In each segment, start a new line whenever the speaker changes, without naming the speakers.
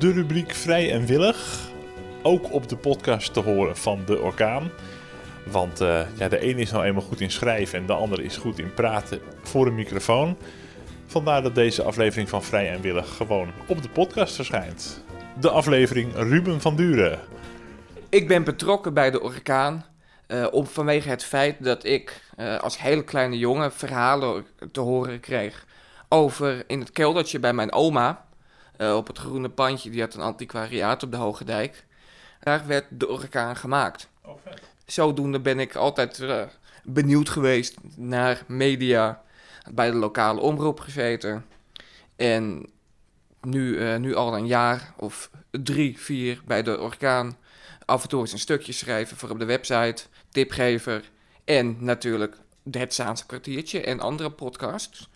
De rubriek Vrij en Willig. Ook op de podcast te horen van De Orkaan. Want uh, ja, de ene is nou eenmaal goed in schrijven en de andere is goed in praten voor een microfoon. Vandaar dat deze aflevering van Vrij en Willig gewoon op de podcast verschijnt. De aflevering Ruben van Duren.
Ik ben betrokken bij de orkaan uh, om, vanwege het feit dat ik uh, als hele kleine jongen verhalen te horen kreeg over in het keldertje bij mijn oma. Uh, op het groene pandje, die had een antiquariaat op de Hoge Dijk. Daar werd de orkaan gemaakt.
Oh, vet.
Zodoende ben ik altijd benieuwd geweest naar media, bij de lokale omroep gezeten. En nu, nu al een jaar of drie, vier bij de orkaan af en toe eens een stukje schrijven voor op de website, tipgever en natuurlijk het Zaanse kwartiertje en andere podcasts.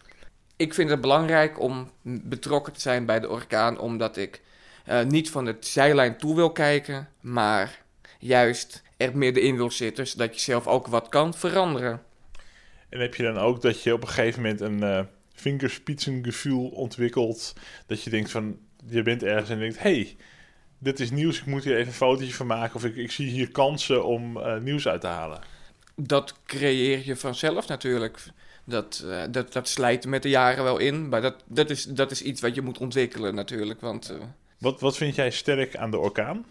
Ik vind het belangrijk om betrokken te zijn bij de orkaan, omdat ik uh, niet van het zijlijn toe wil kijken, maar juist er middenin wil zitten, zodat je zelf ook wat kan veranderen.
En heb je dan ook dat je op een gegeven moment een uh, vingerspitsengevoel ontwikkelt, dat je denkt van, je bent ergens en denkt, hey, dit is nieuws, ik moet hier even een fotootje van maken. Of ik, ik zie hier kansen om uh, nieuws uit te halen.
Dat creëer je vanzelf natuurlijk. Dat, uh, dat, dat slijt met de jaren wel in. Maar dat, dat, is, dat is iets wat je moet ontwikkelen natuurlijk. Want, uh,
wat, wat vind jij sterk aan de orkaan?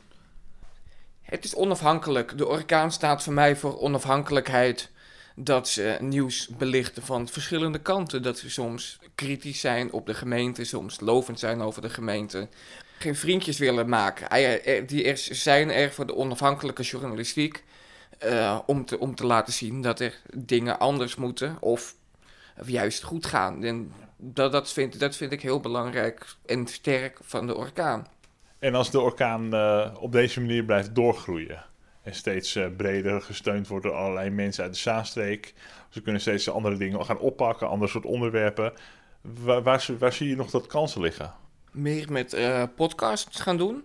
Het is onafhankelijk. De orkaan staat voor mij voor onafhankelijkheid. Dat ze nieuws belichten van verschillende kanten. Dat ze soms kritisch zijn op de gemeente, soms lovend zijn over de gemeente geen vriendjes willen maken. Die er zijn er voor de onafhankelijke journalistiek. Uh, om, te, om te laten zien dat er dingen anders moeten of, of juist goed gaan. En dat, dat, vind, dat vind ik heel belangrijk en sterk van de orkaan.
En als de orkaan uh, op deze manier blijft doorgroeien en steeds uh, breder gesteund wordt door allerlei mensen uit de Zaanstreek, ze kunnen steeds andere dingen gaan oppakken, ander soort onderwerpen. Waar, waar, waar zie je nog dat kansen liggen?
meer met uh, podcasts gaan doen.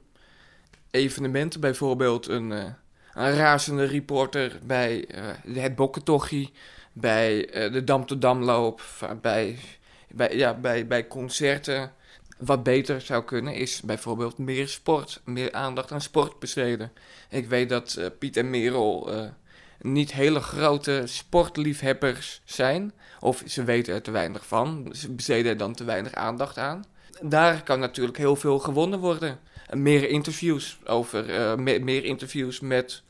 Evenementen, bijvoorbeeld een, een razende reporter bij uh, het Bokkentochie, bij de Dam to Damloop, bij, bij, ja, bij, bij concerten. Wat beter zou kunnen is bijvoorbeeld meer sport, meer aandacht aan sport besteden. Ik weet dat Piet en Merel niet hele grote sportliefhebbers zijn, of ze weten er te weinig van, ze besteden er dan te weinig aandacht aan daar kan natuurlijk heel veel gewonnen worden. Meer interviews over, me meer interviews met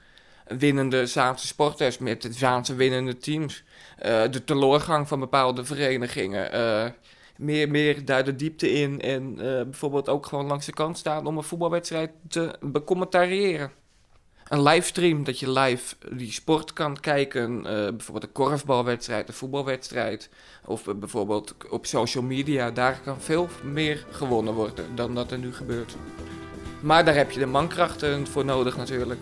winnende Zaanse sporters, met de Zaanse winnende teams. Uh, de teleurgang van bepaalde verenigingen. Uh, meer, meer daar de diepte in en bijvoorbeeld ook gewoon langs de kant staan om een voetbalwedstrijd te becommentariëren een livestream, dat je live die sport kan kijken. Uh, bijvoorbeeld een korfbalwedstrijd, een voetbalwedstrijd. Of uh, bijvoorbeeld op social media. Daar kan veel meer gewonnen worden dan dat er nu gebeurt. Maar daar heb je de mankrachten voor nodig natuurlijk.